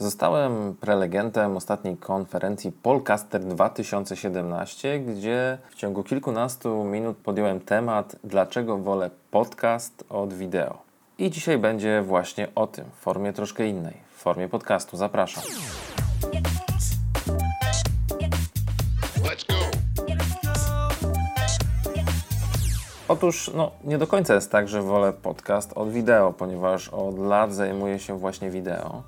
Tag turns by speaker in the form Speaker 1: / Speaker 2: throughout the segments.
Speaker 1: Zostałem prelegentem ostatniej konferencji Polcaster 2017, gdzie w ciągu kilkunastu minut podjąłem temat, dlaczego wolę podcast od wideo. I dzisiaj będzie właśnie o tym, w formie troszkę innej, w formie podcastu. Zapraszam. Otóż no, nie do końca jest tak, że wolę podcast od wideo, ponieważ od lat zajmuję się właśnie wideo.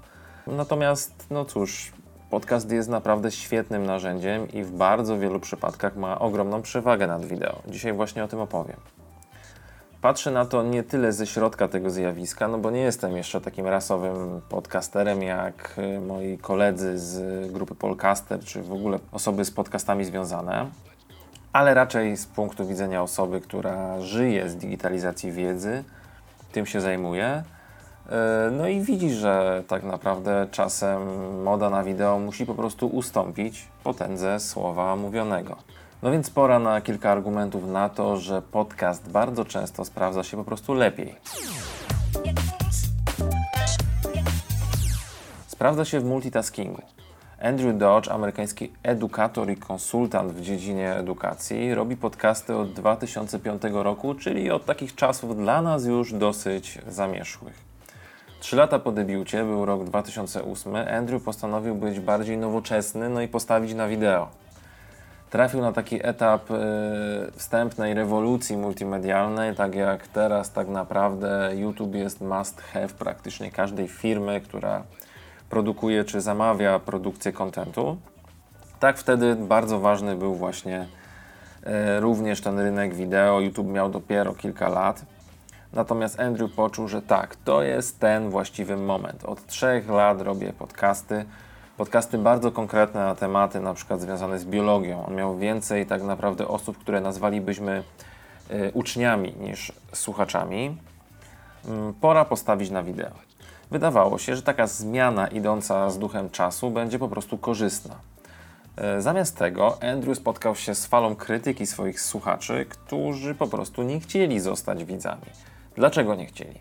Speaker 1: Natomiast, no cóż, podcast jest naprawdę świetnym narzędziem i w bardzo wielu przypadkach ma ogromną przewagę nad wideo. Dzisiaj właśnie o tym opowiem. Patrzę na to nie tyle ze środka tego zjawiska, no bo nie jestem jeszcze takim rasowym podcasterem jak y, moi koledzy z grupy Polcaster, czy w ogóle osoby z podcastami związane, ale raczej z punktu widzenia osoby, która żyje z digitalizacji wiedzy, tym się zajmuje no i widzi, że tak naprawdę czasem moda na wideo musi po prostu ustąpić potędze słowa mówionego. No więc pora na kilka argumentów na to, że podcast bardzo często sprawdza się po prostu lepiej. Sprawdza się w multitaskingu. Andrew Dodge, amerykański edukator i konsultant w dziedzinie edukacji, robi podcasty od 2005 roku, czyli od takich czasów dla nas już dosyć zamierzchłych. Trzy lata po debiucie, był rok 2008, Andrew postanowił być bardziej nowoczesny, no i postawić na wideo. Trafił na taki etap y, wstępnej rewolucji multimedialnej, tak jak teraz tak naprawdę YouTube jest must have praktycznie każdej firmy, która produkuje czy zamawia produkcję kontentu. Tak wtedy bardzo ważny był właśnie y, również ten rynek wideo. YouTube miał dopiero kilka lat. Natomiast Andrew poczuł, że tak, to jest ten właściwy moment. Od trzech lat robię podcasty. Podcasty bardzo konkretne na tematy, na przykład związane z biologią. On miał więcej tak naprawdę osób, które nazwalibyśmy y, uczniami niż słuchaczami. Mm, pora postawić na wideo. Wydawało się, że taka zmiana idąca z duchem czasu będzie po prostu korzystna. Y, zamiast tego Andrew spotkał się z falą krytyki swoich słuchaczy, którzy po prostu nie chcieli zostać widzami. Dlaczego nie chcieli?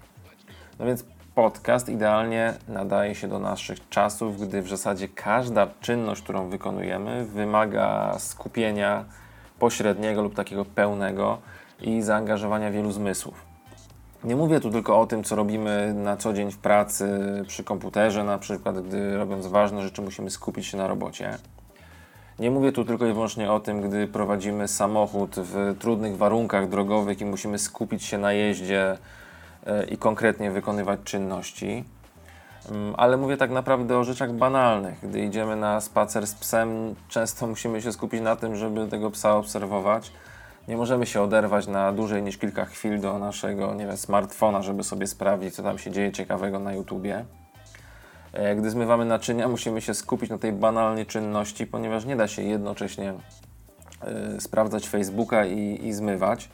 Speaker 1: No więc podcast idealnie nadaje się do naszych czasów, gdy w zasadzie każda czynność, którą wykonujemy, wymaga skupienia pośredniego lub takiego pełnego i zaangażowania wielu zmysłów. Nie mówię tu tylko o tym, co robimy na co dzień w pracy, przy komputerze, na przykład, gdy robiąc ważne rzeczy, musimy skupić się na robocie. Nie mówię tu tylko i wyłącznie o tym, gdy prowadzimy samochód w trudnych warunkach drogowych i musimy skupić się na jeździe e, i konkretnie wykonywać czynności. Mm, ale mówię tak naprawdę o rzeczach banalnych. Gdy idziemy na spacer z psem, często musimy się skupić na tym, żeby tego psa obserwować. Nie możemy się oderwać na dłużej niż kilka chwil do naszego nie wiem, smartfona, żeby sobie sprawdzić, co tam się dzieje ciekawego na YouTubie. E, gdy zmywamy naczynia, musimy się skupić na tej banalnej czynności, ponieważ nie da się jednocześnie y, sprawdzać Facebooka i, i zmywać.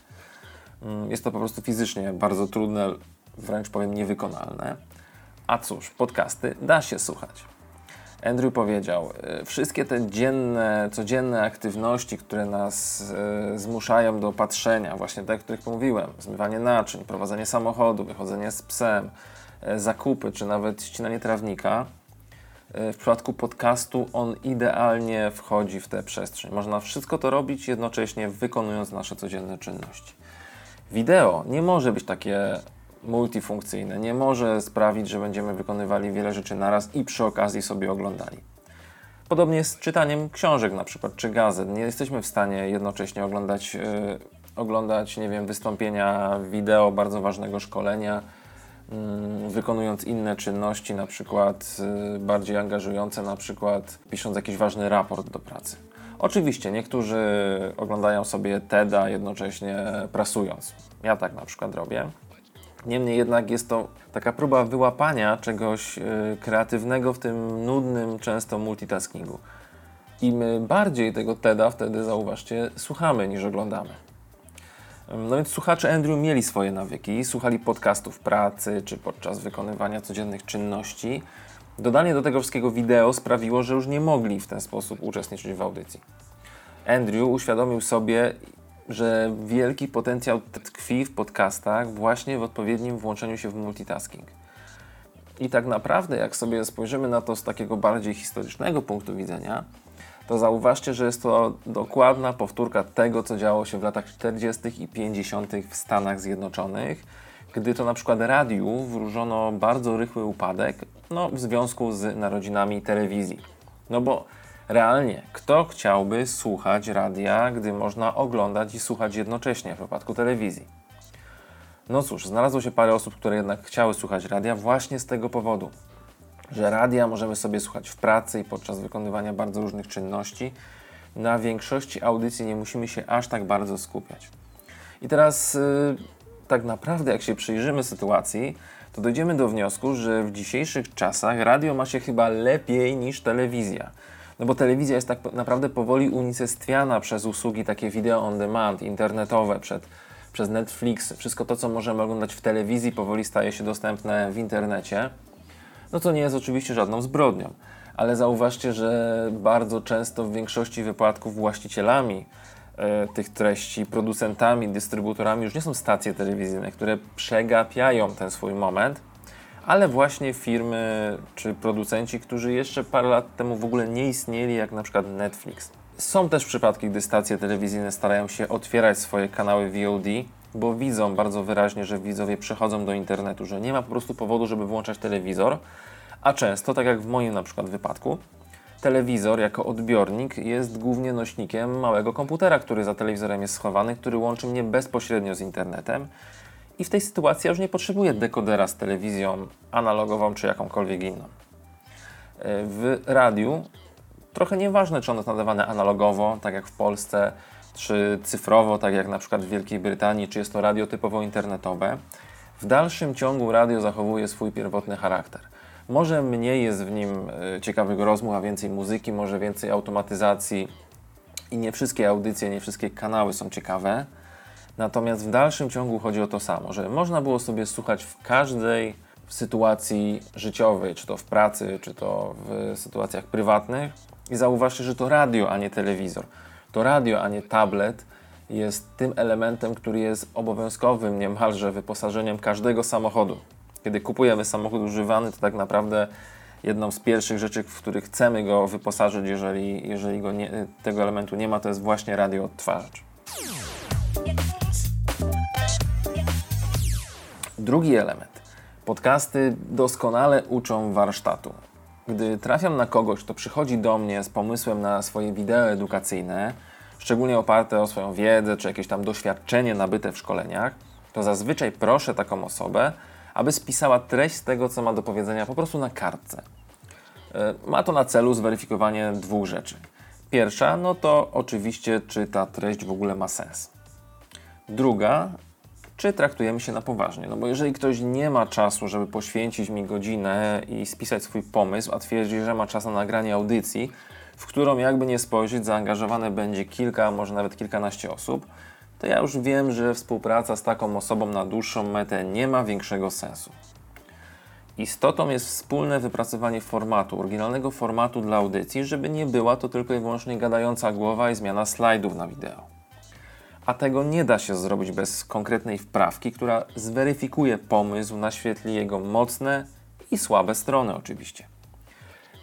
Speaker 1: Y, jest to po prostu fizycznie bardzo trudne, wręcz powiem niewykonalne. A cóż, podcasty da się słuchać. Andrew powiedział, y, wszystkie te dzienne, codzienne aktywności, które nas y, zmuszają do patrzenia, właśnie te, o których mówiłem, zmywanie naczyń, prowadzenie samochodu, wychodzenie z psem, E, zakupy, czy nawet ścinanie trawnika, e, w przypadku podcastu on idealnie wchodzi w tę przestrzeń. Można wszystko to robić jednocześnie wykonując nasze codzienne czynności. Wideo nie może być takie multifunkcyjne, nie może sprawić, że będziemy wykonywali wiele rzeczy naraz i przy okazji sobie oglądali. Podobnie z czytaniem książek na przykład, czy gazet. Nie jesteśmy w stanie jednocześnie oglądać, yy, oglądać nie wiem, wystąpienia wideo bardzo ważnego szkolenia, wykonując inne czynności, na przykład y, bardziej angażujące, na przykład pisząc jakiś ważny raport do pracy. Oczywiście niektórzy oglądają sobie TEDa jednocześnie prasując. Ja tak na przykład robię. Niemniej jednak jest to taka próba wyłapania czegoś y, kreatywnego w tym nudnym często multitaskingu. I my bardziej tego TEDa wtedy, zauważcie, słuchamy niż oglądamy. No więc słuchacze Andrew mieli swoje nawyki, słuchali podcastów pracy czy podczas wykonywania codziennych czynności. Dodanie do tego wszystkiego wideo sprawiło, że już nie mogli w ten sposób uczestniczyć w audycji. Andrew uświadomił sobie, że wielki potencjał tkwi w podcastach właśnie w odpowiednim włączeniu się w multitasking. I tak naprawdę, jak sobie spojrzymy na to z takiego bardziej historycznego punktu widzenia, to zauważcie, że jest to dokładna powtórka tego, co działo się w latach 40. i 50. w Stanach Zjednoczonych, gdy to na przykład radiu wróżono bardzo rychły upadek no, w związku z narodzinami telewizji. No bo realnie, kto chciałby słuchać radia, gdy można oglądać i słuchać jednocześnie w przypadku telewizji? No cóż, znalazło się parę osób, które jednak chciały słuchać radia właśnie z tego powodu, że radia możemy sobie słuchać w pracy i podczas wykonywania bardzo różnych czynności. Na większości audycji nie musimy się aż tak bardzo skupiać. I teraz yy, tak naprawdę, jak się przyjrzymy sytuacji, to dojdziemy do wniosku, że w dzisiejszych czasach radio ma się chyba lepiej niż telewizja. No bo telewizja jest tak naprawdę powoli unicestwiana przez usługi takie video on demand, internetowe, przed, przez Netflix. Wszystko to, co możemy oglądać w telewizji, powoli staje się dostępne w internecie. No to nie jest oczywiście żadną zbrodnią, ale zauważcie, że bardzo często w większości wypadków właścicielami e, tych treści, producentami, dystrybutorami już nie są stacje telewizyjne, które przegapiają ten swój moment, ale właśnie firmy czy producenci, którzy jeszcze parę lat temu w ogóle nie istnieli, jak na przykład Netflix. Są też przypadki, gdy stacje telewizyjne starają się otwierać swoje kanały VOD, bo widzą bardzo wyraźnie, że widzowie przechodzą do internetu, że nie ma po prostu powodu, żeby włączać telewizor, a często, tak jak w moim na przykład wypadku, telewizor jako odbiornik jest głównie nośnikiem małego komputera, który za telewizorem jest schowany, który łączy mnie bezpośrednio z internetem. I w tej sytuacji ja już nie potrzebuję dekodera z telewizją analogową czy jakąkolwiek inną. W radiu trochę nieważne, czy ono jest nadawane analogowo, tak jak w Polsce, czy cyfrowo, tak jak na przykład w Wielkiej Brytanii, czy jest to radio typowo internetowe. W dalszym ciągu radio zachowuje swój pierwotny charakter. Może mniej jest w nim e, ciekawych rozmów, a więcej muzyki, może więcej automatyzacji i nie wszystkie audycje, nie wszystkie kanały są ciekawe. Natomiast w dalszym ciągu chodzi o to samo, że można było sobie słuchać w każdej sytuacji życiowej, czy to w pracy, czy to w sytuacjach prywatnych i zauważcie, że to radio, a nie telewizor. To radio, a nie tablet jest tym elementem, który jest obowiązkowym niemalże wyposażeniem każdego samochodu. Kiedy kupujemy samochód używany, to tak naprawdę jedną z pierwszych rzeczy, w których chcemy go wyposażyć, jeżeli, jeżeli go nie, tego elementu nie ma, to jest właśnie radio odtwarzacz. Drugi element. Podcasty doskonale uczą warsztatu. Gdy trafiam na kogoś, kto przychodzi do mnie z pomysłem na swoje wideo edukacyjne, szczególnie oparte o swoją wiedzę czy jakieś tam doświadczenie nabyte w szkoleniach, to zazwyczaj proszę taką osobę, aby spisała treść tego, co ma do powiedzenia po prostu na kartce. E, ma to na celu zweryfikowanie dwóch rzeczy. Pierwsza, no to oczywiście, czy ta treść w ogóle ma sens. Druga, czy traktujemy się na poważnie. No bo jeżeli ktoś nie ma czasu, żeby poświęcić mi godzinę i spisać swój pomysł, a twierdzi, że ma czas na nagranie audycji, w którą jakby nie spojrzeć, zaangażowane będzie kilka, może nawet kilkanaście osób, to ja już wiem, że współpraca z taką osobą na dłuższą metę nie ma większego sensu. Istotą jest wspólne wypracowanie formatu, oryginalnego formatu dla audycji, żeby nie była to tylko i wyłącznie gadająca głowa i zmiana slajdów na wideo. A tego nie da się zrobić bez konkretnej wprawki, która zweryfikuje pomysł, naświetli jego mocne i słabe strony oczywiście.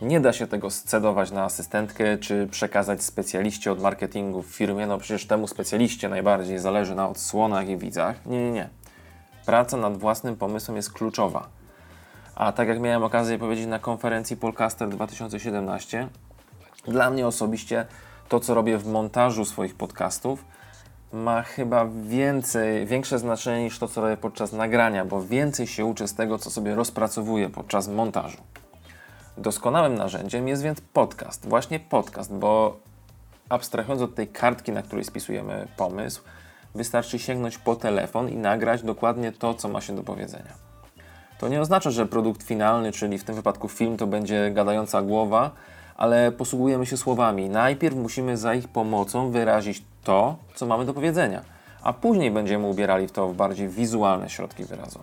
Speaker 1: Nie da się tego scedować na asystentkę czy przekazać specjaliście od marketingu w firmie, no przecież temu specjaliście najbardziej zależy na odsłonach i widzach. Nie, nie, nie. Praca nad własnym pomysłem jest kluczowa. A tak jak miałem okazję powiedzieć na konferencji Polcaster 2017, dla mnie osobiście to, co robię w montażu swoich podcastów, ma chyba więcej, większe znaczenie niż to, co robię podczas nagrania, bo więcej się uczę z tego, co sobie rozpracowuję podczas montażu. Doskonałym narzędziem jest więc podcast, właśnie podcast, bo abstrahując od tej kartki, na której spisujemy pomysł, wystarczy sięgnąć po telefon i nagrać dokładnie to, co ma się do powiedzenia. To nie oznacza, że produkt finalny, czyli w tym wypadku film, to będzie gadająca głowa, ale posługujemy się słowami. Najpierw musimy za ich pomocą wyrazić to, co mamy do powiedzenia, a później będziemy ubierali w to w bardziej wizualne środki wyrazu.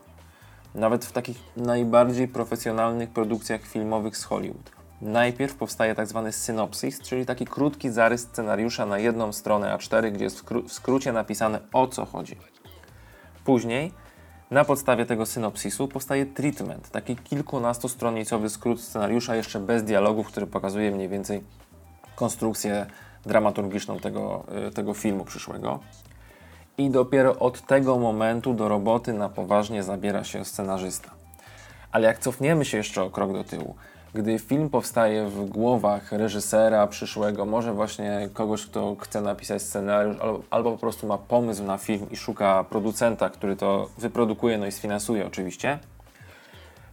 Speaker 1: Nawet w takich najbardziej profesjonalnych produkcjach filmowych z Hollywood. Najpierw powstaje tak zwany synopsis, czyli taki krótki zarys scenariusza na jedną stronę A4, gdzie jest w, w skrócie napisane o co chodzi. Później Na podstawie tego synopsisu powstaje treatment, taki kilkunastostronicowy skrót scenariusza, jeszcze bez dialogów, który pokazuje mniej więcej konstrukcję dramaturgiczną tego, y, tego filmu przyszłego. I dopiero od tego momentu do roboty na poważnie zabiera się scenarzysta. Ale jak cofniemy się jeszcze o krok do tyłu, gdy film powstaje w głowach reżysera przyszłego, może właśnie kogoś, kto chce napisać scenariusz, albo, albo po prostu ma pomysł na film i szuka producenta, który to wyprodukuje, no i sfinansuje oczywiście,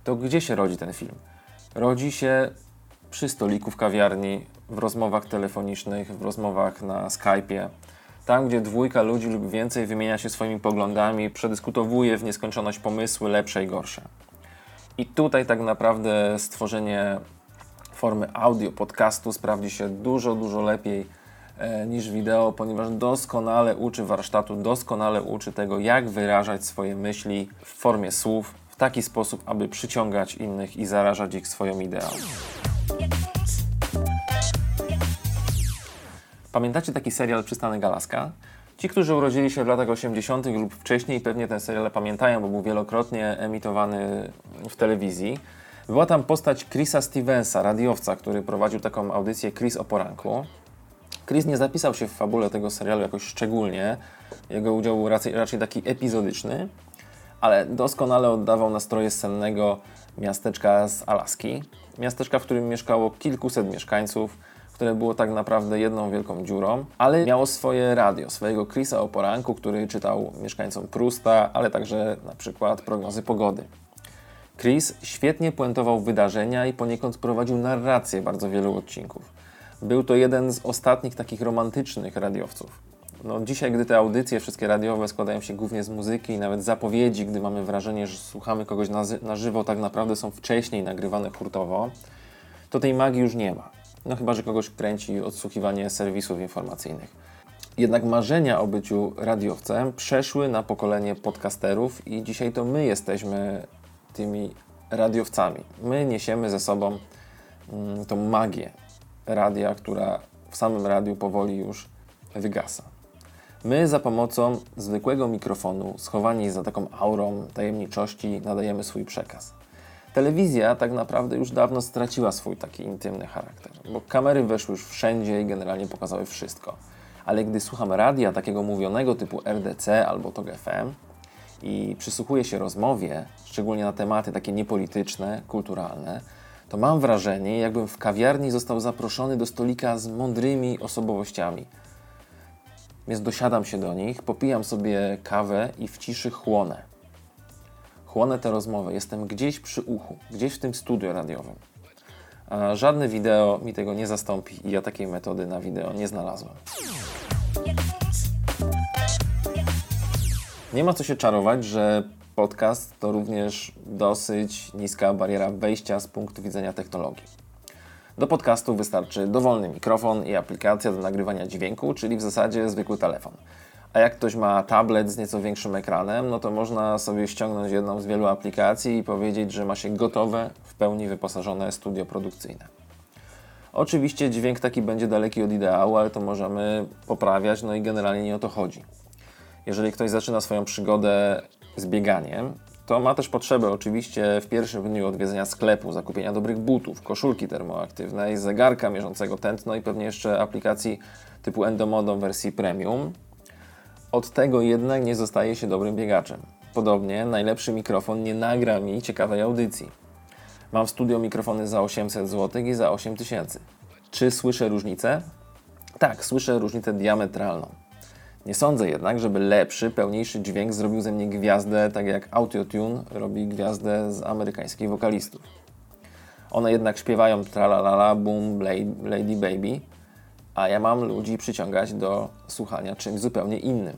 Speaker 1: to gdzie się rodzi ten film? Rodzi się przy stoliku w kawiarni, w rozmowach telefonicznych, w rozmowach na Skype'ie. Tam, gdzie dwójka ludzi lub więcej wymienia się swoimi poglądami, przedyskutowuje w nieskończoność pomysły lepsze i gorsze. I tutaj tak naprawdę stworzenie formy audio, podcastu sprawdzi się dużo, dużo lepiej e, niż wideo, ponieważ doskonale uczy warsztatu, doskonale uczy tego, jak wyrażać swoje myśli w formie słów, w taki sposób, aby przyciągać innych i zarażać ich swoją ideą. Pamiętacie taki serial Przystanek Alaska? Ci, którzy urodzili się w latach 80. lub wcześniej, pewnie ten serial pamiętają, bo był wielokrotnie emitowany w telewizji. Była tam postać Chrisa Stevensa, radiowca, który prowadził taką audycję Chris o poranku. Chris nie zapisał się w fabule tego serialu jakoś szczególnie. Jego udział był raczej, raczej taki epizodyczny, ale doskonale oddawał nastroje sennego miasteczka z Alaski. Miasteczka, w którym mieszkało kilkuset mieszkańców które było tak naprawdę jedną wielką dziurą, ale miało swoje radio, swojego Chrisa o poranku, który czytał mieszkańcom Prusta, ale także na przykład prognozy pogody. Chris świetnie puentował wydarzenia i poniekąd prowadził narrację bardzo wielu odcinków. Był to jeden z ostatnich takich romantycznych radiowców. No, dzisiaj, gdy te audycje wszystkie radiowe składają się głównie z muzyki i nawet zapowiedzi, gdy mamy wrażenie, że słuchamy kogoś na, na żywo, tak naprawdę są wcześniej nagrywane hurtowo, to tej magii już nie ma. No chyba, że kogoś kręci odsłuchiwanie serwisów informacyjnych. Jednak marzenia o byciu radiowcem przeszły na pokolenie podcasterów i dzisiaj to my jesteśmy tymi radiowcami. My niesiemy ze sobą mm, tą magię radia, która w samym radiu powoli już wygasa. My za pomocą zwykłego mikrofonu, schowani za taką aurą tajemniczości, nadajemy swój przekaz. Telewizja tak naprawdę już dawno straciła swój taki intymny charakter, bo kamery weszły już wszędzie i generalnie pokazały wszystko. Ale gdy słucham radia takiego mówionego typu RDC albo TOG FM i przysłuchuję się rozmowie, szczególnie na tematy takie niepolityczne, kulturalne, to mam wrażenie, jakbym w kawiarni został zaproszony do stolika z mądrymi osobowościami. Więc dosiadam się do nich, popijam sobie kawę i w ciszy chłonę chłonę tę rozmowę, jestem gdzieś przy uchu, gdzieś w tym studio radiowym. A żadne wideo mi tego nie zastąpi i ja takiej metody na wideo nie znalazłem. Nie ma co się czarować, że podcast to również dosyć niska bariera wejścia z punktu widzenia technologii. Do podcastu wystarczy dowolny mikrofon i aplikacja do nagrywania dźwięku, czyli w zasadzie zwykły telefon. A jak ktoś ma tablet z nieco większym ekranem, no to można sobie ściągnąć jedną z wielu aplikacji i powiedzieć, że ma się gotowe, w pełni wyposażone studio produkcyjne. Oczywiście dźwięk taki będzie daleki od ideału, ale to możemy poprawiać, no i generalnie nie o to chodzi. Jeżeli ktoś zaczyna swoją przygodę z bieganiem, to ma też potrzebę oczywiście w pierwszym dniu odwiedzenia sklepu, zakupienia dobrych butów, koszulki termoaktywnej, zegarka mierzącego tętno i pewnie jeszcze aplikacji typu Endomodo w wersji premium, od tego jednak nie zostaje się dobrym biegaczem. Podobnie najlepszy mikrofon nie nagra mi ciekawej audycji. Mam w studio mikrofony za 800 zł i za 8000. Czy słyszę różnicę? Tak, słyszę różnicę diametralną. Nie sądzę jednak, żeby lepszy, pełniejszy dźwięk zrobił ze mnie gwiazdę, tak jak Autotune robi gwiazdę z amerykańskich wokalistów. One jednak śpiewają tralalala, boom, lady baby, a ja mam ludzi przyciągać do słuchania czymś zupełnie innym.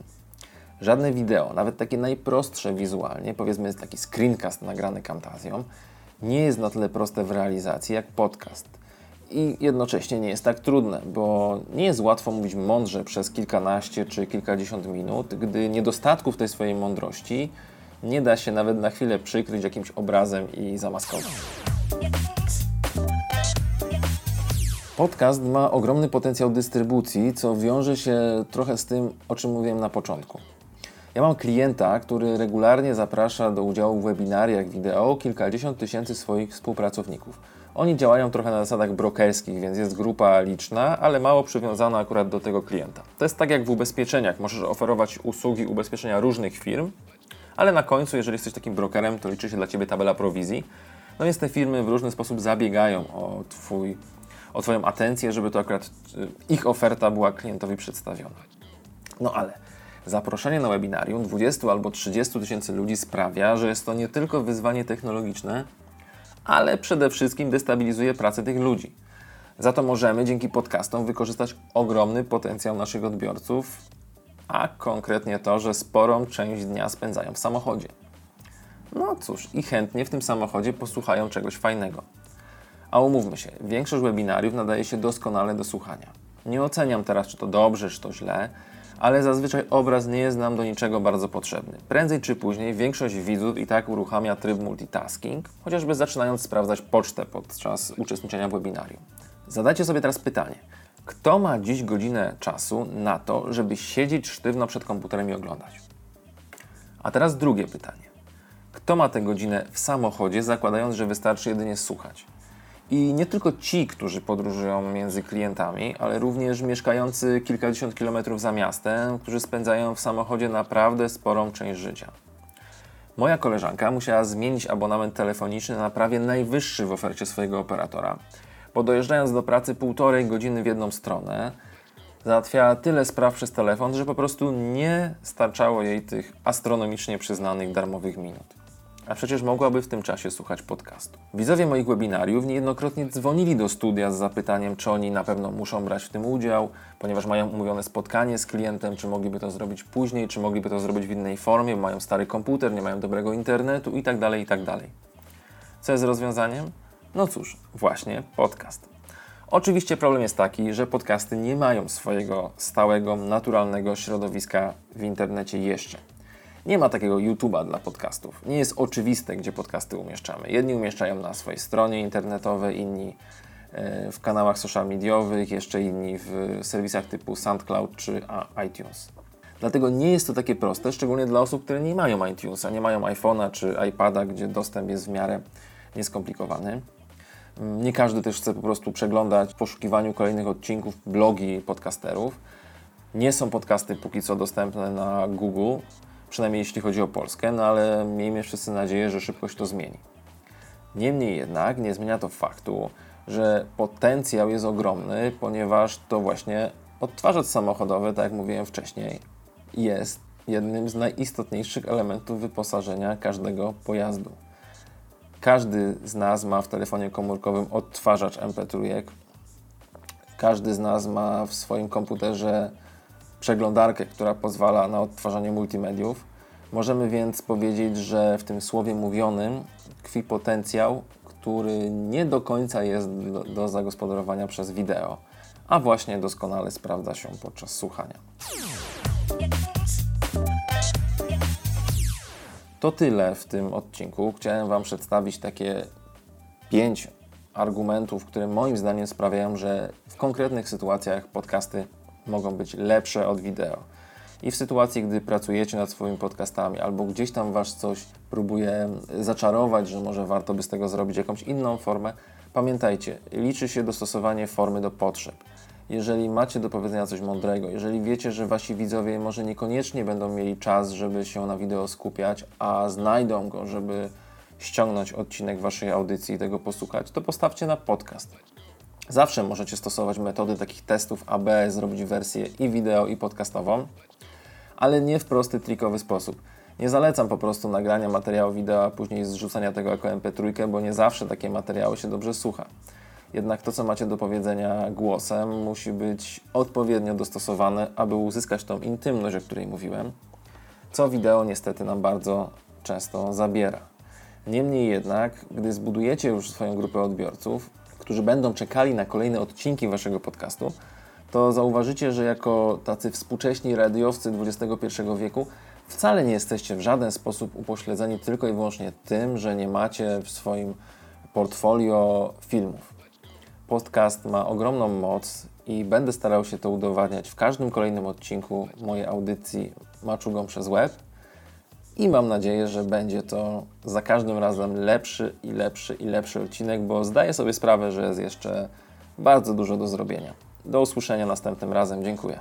Speaker 1: Żadne wideo, nawet takie najprostsze wizualnie, powiedzmy taki screencast nagrany Camtasią, nie jest na tyle proste w realizacji jak podcast. I jednocześnie nie jest tak trudne, bo nie jest łatwo mówić mądrze przez kilkanaście czy kilkadziesiąt minut, gdy niedostatków tej swojej mądrości nie da się nawet na chwilę przykryć jakimś obrazem i zamaskować. Podcast ma ogromny potencjał dystrybucji, co wiąże się trochę z tym, o czym mówiłem na początku. Ja mam klienta, który regularnie zaprasza do udziału w webinariach wideo kilkadziesiąt tysięcy swoich współpracowników. Oni działają trochę na zasadach brokerskich, więc jest grupa liczna, ale mało przywiązana akurat do tego klienta. To jest tak jak w ubezpieczeniach. Możesz oferować usługi ubezpieczenia różnych firm, ale na końcu, jeżeli jesteś takim brokerem, to liczy się dla Ciebie tabela prowizji. No więc te firmy w różny sposób zabiegają o, twój, o Twoją atencję, żeby to akurat y, ich oferta była klientowi przedstawiona. No ale zaproszenie na webinarium 20 albo 30 tysięcy ludzi sprawia, że jest to nie tylko wyzwanie technologiczne, ale przede wszystkim destabilizuje pracę tych ludzi. Za to możemy dzięki podcastom wykorzystać ogromny potencjał naszych odbiorców, a konkretnie to, że sporą część dnia spędzają w samochodzie. No cóż, i chętnie w tym samochodzie posłuchają czegoś fajnego. A umówmy się, większość webinariów nadaje się doskonale do słuchania. Nie oceniam teraz, czy to dobrze, czy to źle, ale zazwyczaj obraz nie jest nam do niczego bardzo potrzebny. Prędzej czy później większość widzów i tak uruchamia tryb multitasking, chociażby zaczynając sprawdzać pocztę podczas uczestniczenia w webinarium. Zadajcie sobie teraz pytanie. Kto ma dziś godzinę czasu na to, żeby siedzieć sztywno przed komputerem i oglądać? A teraz drugie pytanie. Kto ma tę godzinę w samochodzie, zakładając, że wystarczy jedynie słuchać? I nie tylko ci, którzy podróżują między klientami, ale również mieszkający kilkadziesiąt kilometrów za miastem, którzy spędzają w samochodzie naprawdę sporą część życia. Moja koleżanka musiała zmienić abonament telefoniczny na prawie najwyższy w ofercie swojego operatora, bo dojeżdżając do pracy półtorej godziny w jedną stronę, załatwiała tyle spraw przez telefon, że po prostu nie starczało jej tych astronomicznie przyznanych darmowych minut a przecież mogłaby w tym czasie słuchać podcastu. Widzowie moich webinariów niejednokrotnie dzwonili do studia z zapytaniem, czy oni na pewno muszą brać w tym udział, ponieważ mają umówione spotkanie z klientem, czy mogliby to zrobić później, czy mogliby to zrobić w innej formie, bo mają stary komputer, nie mają dobrego internetu itd., tak itd. Tak Co jest rozwiązaniem? No cóż, właśnie podcast. Oczywiście problem jest taki, że podcasty nie mają swojego stałego, naturalnego środowiska w internecie jeszcze. Nie ma takiego YouTube'a dla podcastów. Nie jest oczywiste, gdzie podcasty umieszczamy. Jedni umieszczają na swojej stronie internetowej, inni e, w kanałach social mediowych, jeszcze inni w serwisach typu SoundCloud czy iTunes. Dlatego nie jest to takie proste, szczególnie dla osób, które nie mają iTunesa, nie mają iPhone'a czy iPada, gdzie dostęp jest w miarę nieskomplikowany. Mm, nie każdy też chce po prostu przeglądać w poszukiwaniu kolejnych odcinków blogi podcasterów. Nie są podcasty póki co dostępne na Google, przynajmniej jeśli chodzi o Polskę, no ale miejmy wszyscy nadzieję, że szybko się to zmieni. Niemniej jednak nie zmienia to faktu, że potencjał jest ogromny, ponieważ to właśnie odtwarzacz samochodowy, tak jak mówiłem wcześniej, jest jednym z najistotniejszych elementów wyposażenia każdego pojazdu. Każdy z nas ma w telefonie komórkowym odtwarzacz MP3. Każdy z nas ma w swoim komputerze przeglądarkę, która pozwala na odtwarzanie multimediów. Możemy więc powiedzieć, że w tym słowie mówionym tkwi potencjał, który nie do końca jest do, do zagospodarowania przez wideo, a właśnie doskonale sprawdza się podczas słuchania. To tyle w tym odcinku. Chciałem Wam przedstawić takie pięć argumentów, które moim zdaniem sprawiają, że w konkretnych sytuacjach podcasty mogą być lepsze od wideo. I w sytuacji, gdy pracujecie nad swoimi podcastami, albo gdzieś tam Was coś próbuje zaczarować, że może warto by z tego zrobić jakąś inną formę, pamiętajcie, liczy się dostosowanie formy do potrzeb. Jeżeli macie do powiedzenia coś mądrego, jeżeli wiecie, że Wasi widzowie może niekoniecznie będą mieli czas, żeby się na wideo skupiać, a znajdą go, żeby ściągnąć odcinek Waszej audycji i tego posłuchać, to postawcie na podcast. Zawsze możecie stosować metody takich testów AB, zrobić wersję i wideo, i podcastową, ale nie w prosty, trikowy sposób. Nie zalecam po prostu nagrania materiału wideo, a później zrzucania tego jako MP3, bo nie zawsze takie materiały się dobrze słucha. Jednak to, co macie do powiedzenia głosem, musi być odpowiednio dostosowane, aby uzyskać tą intymność, o której mówiłem, co wideo niestety nam bardzo często zabiera. Niemniej jednak, gdy zbudujecie już swoją grupę odbiorców, którzy będą czekali na kolejne odcinki Waszego podcastu, to zauważycie, że jako tacy współcześni radiowcy XXI wieku wcale nie jesteście w żaden sposób upośledzeni tylko i wyłącznie tym, że nie macie w swoim portfolio filmów. podcast ma ogromną moc i będę starał się to udowadniać w każdym kolejnym odcinku mojej audycji Maczugą przez web. I mam nadzieję, że będzie to za każdym razem lepszy i lepszy i lepszy odcinek, bo zdaję sobie sprawę, że jest jeszcze bardzo dużo do zrobienia. Do usłyszenia następnym razem. Dziękuję.